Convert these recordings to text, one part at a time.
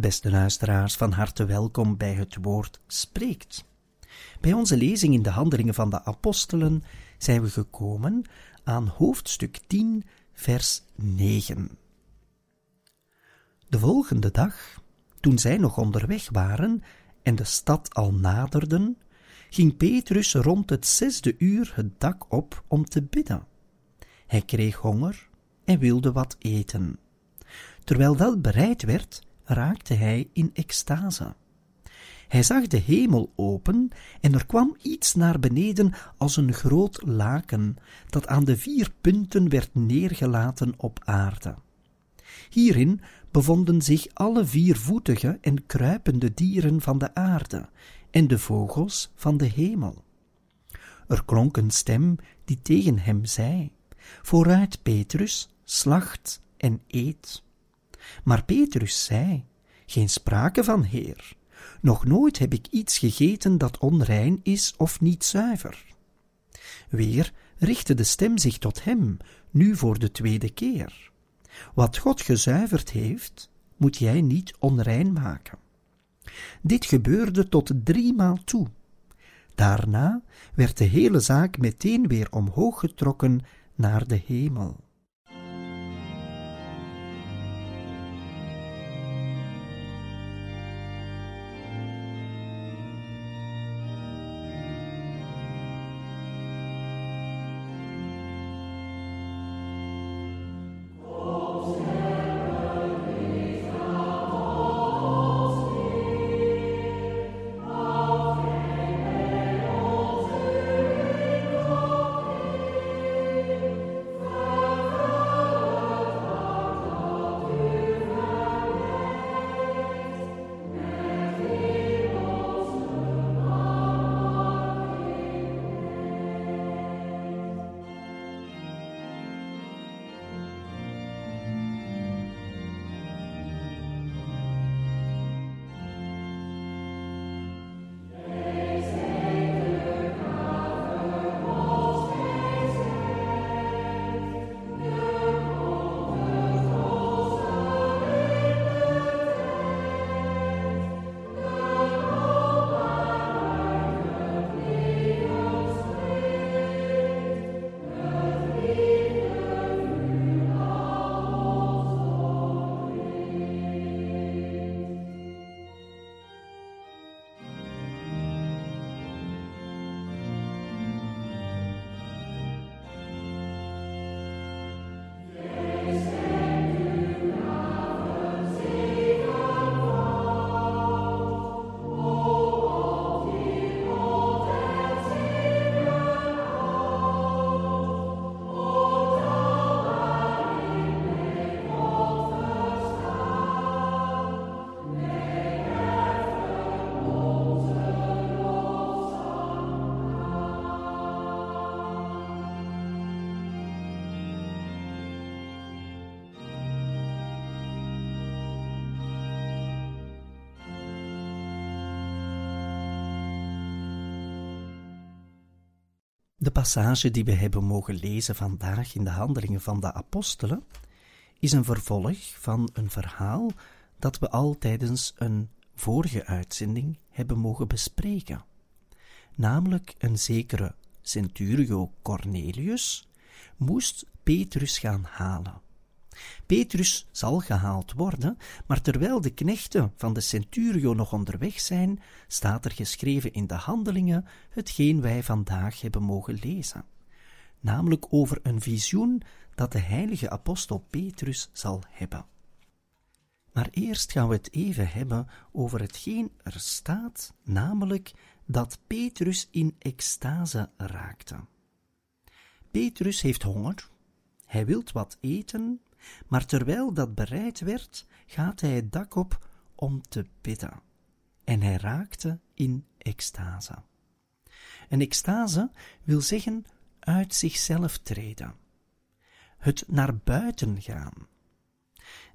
Beste luisteraars, van harte welkom bij het woord spreekt. Bij onze lezing in de Handelingen van de Apostelen zijn we gekomen aan hoofdstuk 10, vers 9. De volgende dag, toen zij nog onderweg waren en de stad al naderden, ging Petrus rond het zesde uur het dak op om te bidden. Hij kreeg honger en wilde wat eten. Terwijl dat bereid werd, raakte hij in extase. Hij zag de hemel open en er kwam iets naar beneden als een groot laken dat aan de vier punten werd neergelaten op aarde. Hierin bevonden zich alle viervoetige en kruipende dieren van de aarde en de vogels van de hemel. Er klonk een stem die tegen hem zei: Vooruit, Petrus, slacht en eet. Maar Petrus zei: Geen sprake van, Heer. Nog nooit heb ik iets gegeten dat onrein is of niet zuiver. Weer richtte de stem zich tot hem, nu voor de tweede keer. Wat God gezuiverd heeft, moet jij niet onrein maken. Dit gebeurde tot driemaal toe. Daarna werd de hele zaak meteen weer omhoog getrokken naar de hemel. Passage die we hebben mogen lezen vandaag in de Handelingen van de Apostelen is een vervolg van een verhaal dat we al tijdens een vorige uitzending hebben mogen bespreken. Namelijk een zekere centurio Cornelius moest Petrus gaan halen. Petrus zal gehaald worden, maar terwijl de knechten van de centurio nog onderweg zijn, staat er geschreven in de handelingen hetgeen wij vandaag hebben mogen lezen, namelijk over een visioen dat de heilige apostel Petrus zal hebben. Maar eerst gaan we het even hebben over hetgeen er staat, namelijk dat Petrus in extase raakte. Petrus heeft honger, hij wilt wat eten, Maar terwijl dat bereid werd, gaat hij het dak op om te bidden. En hij raakte in extase. Een extase wil zeggen uit zichzelf treden. Het naar buiten gaan.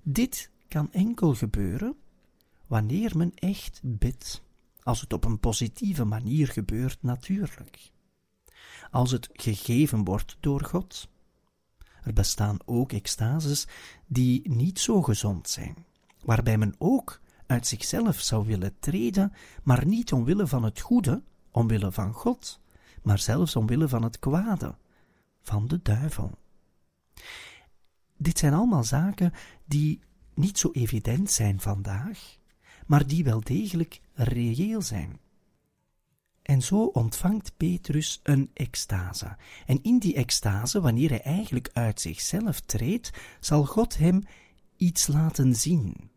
Dit kan enkel gebeuren wanneer men echt bidt, als het op een positieve manier gebeurt natuurlijk. Als het gegeven wordt door God. Er bestaan ook extases die niet zo gezond zijn, waarbij men ook uit zichzelf zou willen treden, maar niet omwille van het goede, omwille van God, maar zelfs omwille van het kwade, van de duivel. Dit zijn allemaal zaken die niet zo evident zijn vandaag, maar die wel degelijk reëel zijn. En zo ontvangt Petrus een extase. En in die extase, wanneer hij eigenlijk uit zichzelf treedt, zal God hem iets laten zien.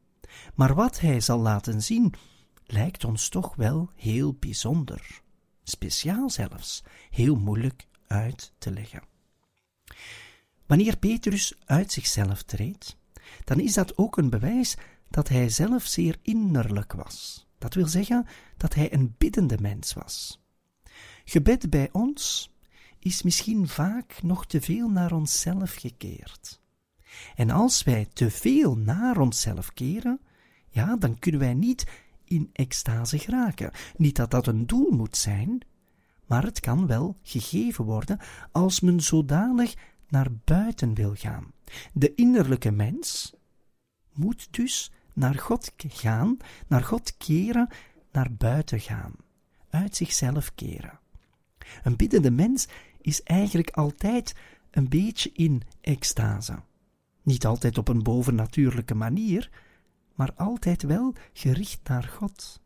Maar wat hij zal laten zien, lijkt ons toch wel heel bijzonder. Speciaal zelfs, heel moeilijk uit te leggen. Wanneer Petrus uit zichzelf treedt, dan is dat ook een bewijs dat hij zelf zeer innerlijk was. Dat wil zeggen dat hij een biddende mens was. Gebed bij ons is misschien vaak nog te veel naar onszelf gekeerd. En als wij te veel naar onszelf keren, ja, dan kunnen wij niet in extase geraken. Niet dat dat een doel moet zijn, maar het kan wel gegeven worden als men zodanig naar buiten wil gaan. De innerlijke mens moet dus naar God gaan, naar God keren, naar buiten gaan, uit zichzelf keren. Een biddende mens is eigenlijk altijd een beetje in extase. Niet altijd op een bovennatuurlijke manier, maar altijd wel gericht naar God.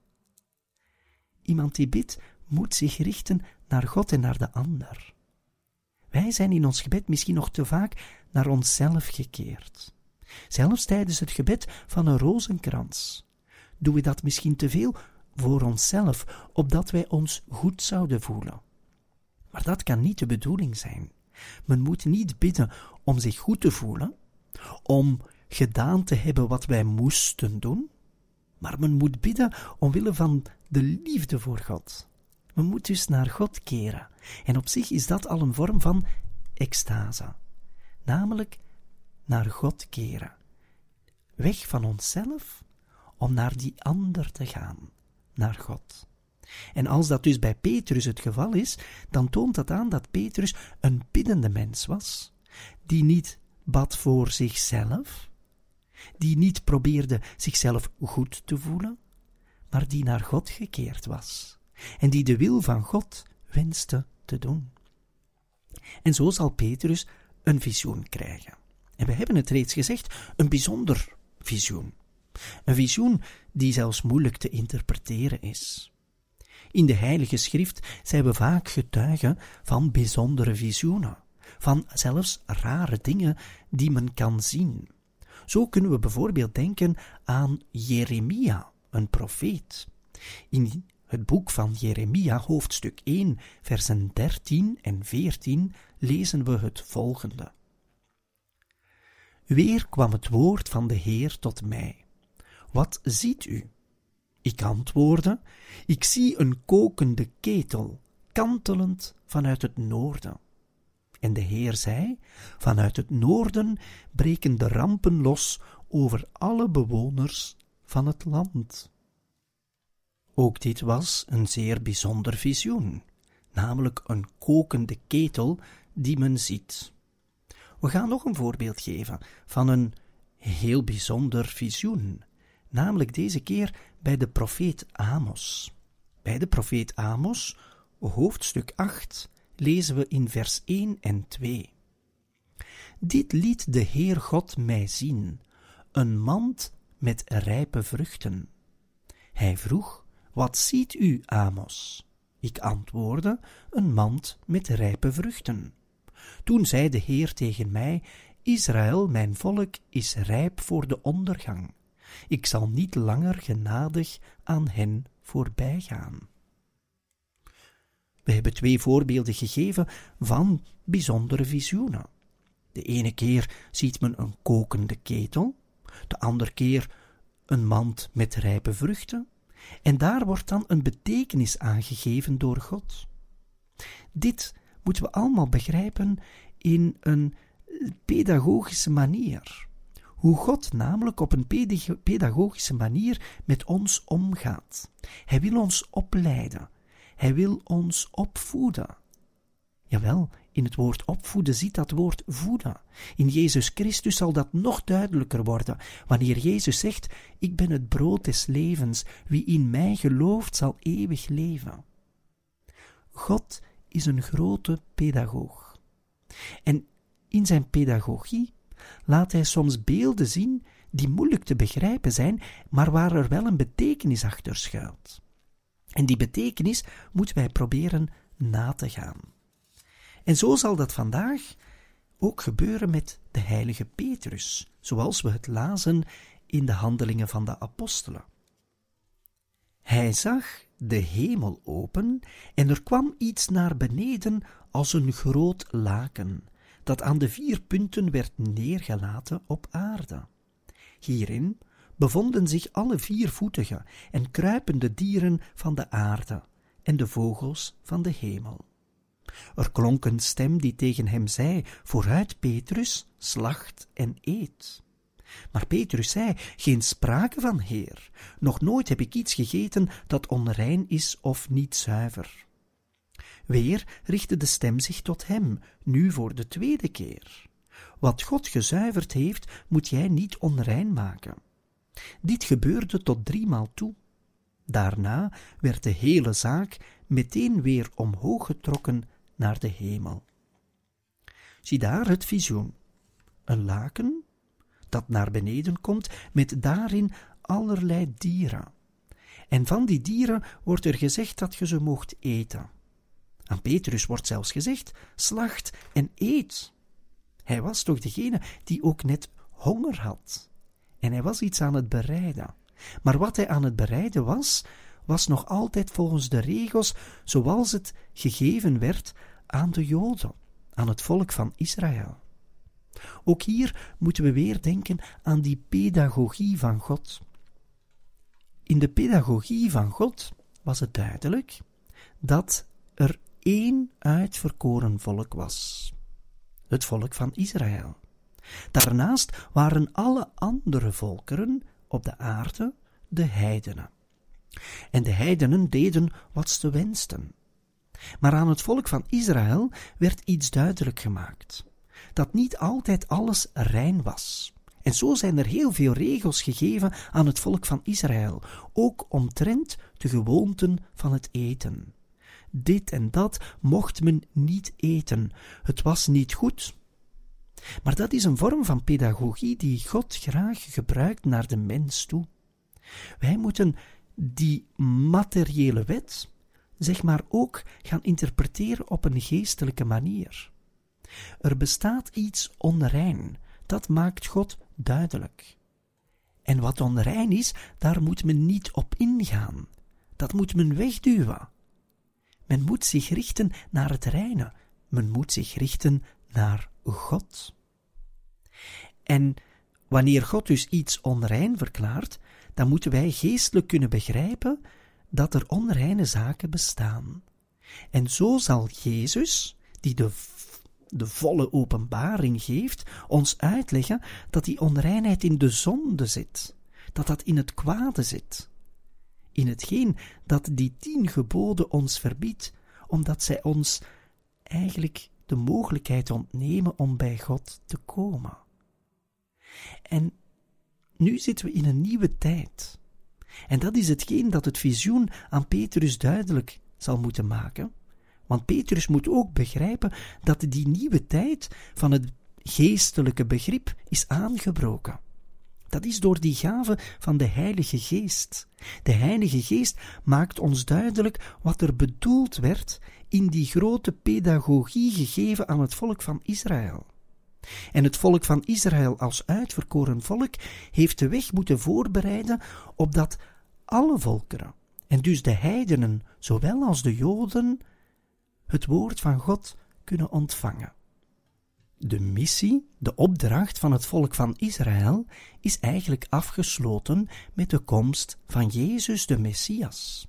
Iemand die bidt moet zich richten naar God en naar de ander. Wij zijn in ons gebed misschien nog te vaak naar onszelf gekeerd. Zelfs tijdens het gebed van een rozenkrans doen we dat misschien te veel voor onszelf, opdat wij ons goed zouden voelen. Maar dat kan niet de bedoeling zijn. Men moet niet bidden om zich goed te voelen, om gedaan te hebben wat wij moesten doen, maar men moet bidden omwille van de liefde voor God. Men moet dus naar God keren. En op zich is dat al een vorm van extase, namelijk naar God keren. Weg van onszelf om naar die ander te gaan, naar God. En als dat dus bij Petrus het geval is, dan toont dat aan dat Petrus een biddende mens was, die niet bad voor zichzelf, die niet probeerde zichzelf goed te voelen, maar die naar God gekeerd was en die de wil van God wenste te doen. En zo zal Petrus een visioen krijgen. En we hebben het reeds gezegd, een bijzonder visioen. Een visioen die zelfs moeilijk te interpreteren is. In de Heilige Schrift zijn we vaak getuigen van bijzondere visioenen, van zelfs rare dingen die men kan zien. Zo kunnen we bijvoorbeeld denken aan Jeremia, een profeet. In het boek van Jeremia, hoofdstuk 1, versen 13 en 14, lezen we het volgende. Weer kwam het woord van de Heer tot mij. Wat ziet u? Ik antwoordde, ik zie een kokende ketel, kantelend vanuit het noorden. En de Heer zei, vanuit het noorden breken de rampen los over alle bewoners van het land. Ook dit was een zeer bijzonder visioen, namelijk een kokende ketel die men ziet. We gaan nog een voorbeeld geven van een heel bijzonder visioen, namelijk deze keer bij de profeet Amos. Bij de profeet Amos, hoofdstuk 8, lezen we in vers 1 en 2. Dit liet de Heer God mij zien, een mand met rijpe vruchten. Hij vroeg, wat ziet u, Amos? Ik antwoordde, een mand met rijpe vruchten. Toen zei de Heer tegen mij, Israël, mijn volk, is rijp voor de ondergang. Ik zal niet langer genadig aan hen voorbijgaan. We hebben twee voorbeelden gegeven van bijzondere visioenen. De ene keer ziet men een kokende ketel, de andere keer een mand met rijpe vruchten, en daar wordt dan een betekenis aangegeven door God. Dit moeten we allemaal begrijpen in een pedagogische manier. Hoe God namelijk op een pedagogische manier met ons omgaat. Hij wil ons opleiden. Hij wil ons opvoeden. Jawel, in het woord opvoeden ziet dat woord voeden. In Jezus Christus zal dat nog duidelijker worden, wanneer Jezus zegt: Ik ben het brood des levens, wie in mij gelooft zal eeuwig leven. God is een grote pedagoog. En in zijn pedagogie laat hij soms beelden zien die moeilijk te begrijpen zijn, maar waar er wel een betekenis achter schuilt. En die betekenis moeten wij proberen na te gaan. En zo zal dat vandaag ook gebeuren met de heilige Petrus, zoals we het lazen in de handelingen van de apostelen. Hij zag de hemel open en er kwam iets naar beneden als een groot laken, dat aan de vier punten werd neergelaten op aarde. Hierin bevonden zich alle viervoetige en kruipende dieren van de aarde en de vogels van de hemel. Er klonk een stem die tegen hem zei: Vooruit, Petrus, slacht en eet. Maar Petrus zei: Geen sprake van, Heer. Nog nooit heb ik iets gegeten dat onrein is of niet zuiver. Weer richtte de stem zich tot hem, nu voor de tweede keer. Wat God gezuiverd heeft, moet jij niet onrein maken. Dit gebeurde tot driemaal toe. Daarna werd de hele zaak meteen weer omhoog getrokken naar de hemel. Zie daar het visioen. Een laken dat naar beneden komt met daarin allerlei dieren. En van die dieren wordt er gezegd dat je ze mocht eten. Aan Petrus wordt zelfs gezegd: slacht en eet. Hij was toch degene die ook net honger had. En hij was iets aan het bereiden. Maar wat hij aan het bereiden was, was nog altijd volgens de regels zoals het gegeven werd aan de Joden, aan het volk van Israël. Ook hier moeten we weer denken aan die pedagogie van God. In de pedagogie van God was het duidelijk dat er één uitverkoren volk was: het volk van Israël. Daarnaast waren alle andere volkeren op de aarde de heidenen. En de heidenen deden wat ze wensten. Maar aan het volk van Israël werd iets duidelijk gemaakt: dat niet altijd alles rein was. En zo zijn er heel veel regels gegeven aan het volk van Israël, ook omtrent de gewoonten van het eten. Dit en dat mocht men niet eten, het was niet goed. Maar dat is een vorm van pedagogie die God graag gebruikt naar de mens toe. Wij moeten die materiële wet, zeg maar ook gaan interpreteren op een geestelijke manier. Er bestaat iets onrein, dat maakt God duidelijk. En wat onrein is, daar moet men niet op ingaan. Dat moet men wegduwen. Men moet zich richten naar het reine. Men moet zich richten naar God. En wanneer God dus iets onrein verklaart, dan moeten wij geestelijk kunnen begrijpen dat er onreine zaken bestaan. En zo zal Jezus, die de, de volle openbaring geeft, ons uitleggen dat die onreinheid in de zonde zit, dat dat in het kwade zit, in hetgeen dat die tien geboden ons verbiedt, omdat zij ons eigenlijk de mogelijkheid ontnemen om bij God te komen. En nu zitten we in een nieuwe tijd. En dat is hetgeen dat het visioen aan Petrus duidelijk zal moeten maken. Want Petrus moet ook begrijpen dat die nieuwe tijd van het geestelijke begrip is aangebroken. Dat is door die gave van de Heilige Geest. De Heilige Geest maakt ons duidelijk wat er bedoeld werd in die grote pedagogie gegeven aan het volk van Israël. En het volk van Israël als uitverkoren volk heeft de weg moeten voorbereiden opdat alle volkeren, en dus de heidenen zowel als de Joden, het woord van God kunnen ontvangen. De missie, de opdracht van het volk van Israël, is eigenlijk afgesloten met de komst van Jezus de Messias.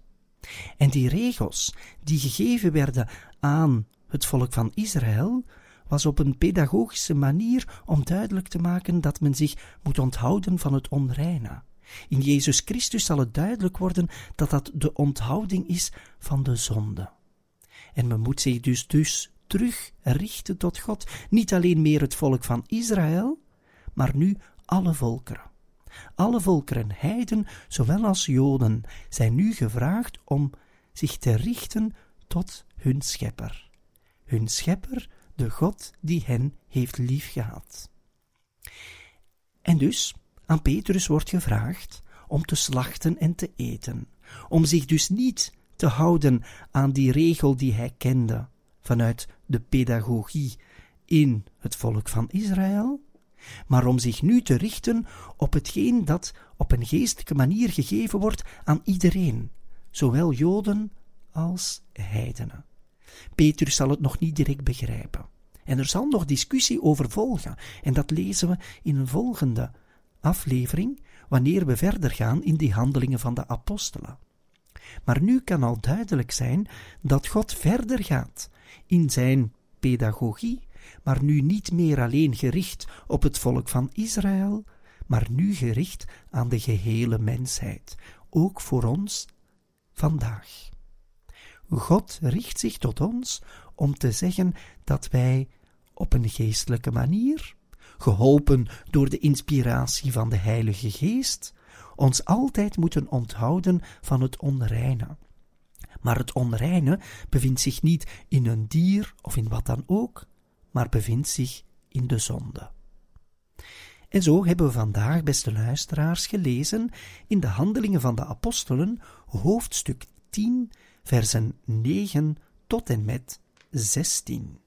En die regels die gegeven werden aan het volk van Israël, was op een pedagogische manier om duidelijk te maken dat men zich moet onthouden van het onreine. In Jezus Christus zal het duidelijk worden dat dat de onthouding is van de zonde. En men moet zich dus, dus terugrichten tot God, niet alleen meer het volk van Israël, maar nu alle volkeren. Alle volkeren, heiden zowel als Joden, zijn nu gevraagd om zich te richten tot hun schepper. Hun schepper, de God die hen heeft liefgehad. En dus, aan Petrus wordt gevraagd om te slachten en te eten, om zich dus niet te houden aan die regel die hij kende vanuit de pedagogie in het volk van Israël, maar om zich nu te richten op hetgeen dat op een geestelijke manier gegeven wordt aan iedereen, zowel Joden als heidenen. Petrus zal het nog niet direct begrijpen. En er zal nog discussie over volgen, en dat lezen we in een volgende aflevering, wanneer we verder gaan in die handelingen van de apostelen. Maar nu kan al duidelijk zijn dat God verder gaat in zijn pedagogie, maar nu niet meer alleen gericht op het volk van Israël, maar nu gericht aan de gehele mensheid, ook voor ons vandaag. God richt zich tot ons om te zeggen dat wij op een geestelijke manier, geholpen door de inspiratie van de Heilige Geest, ons altijd moeten onthouden van het onreine. Maar het onreine bevindt zich niet in een dier of in wat dan ook, maar bevindt zich in de zonde. En zo hebben we vandaag, beste luisteraars, gelezen in de Handelingen van de Apostelen, hoofdstuk 10, versen 9 tot en met 16.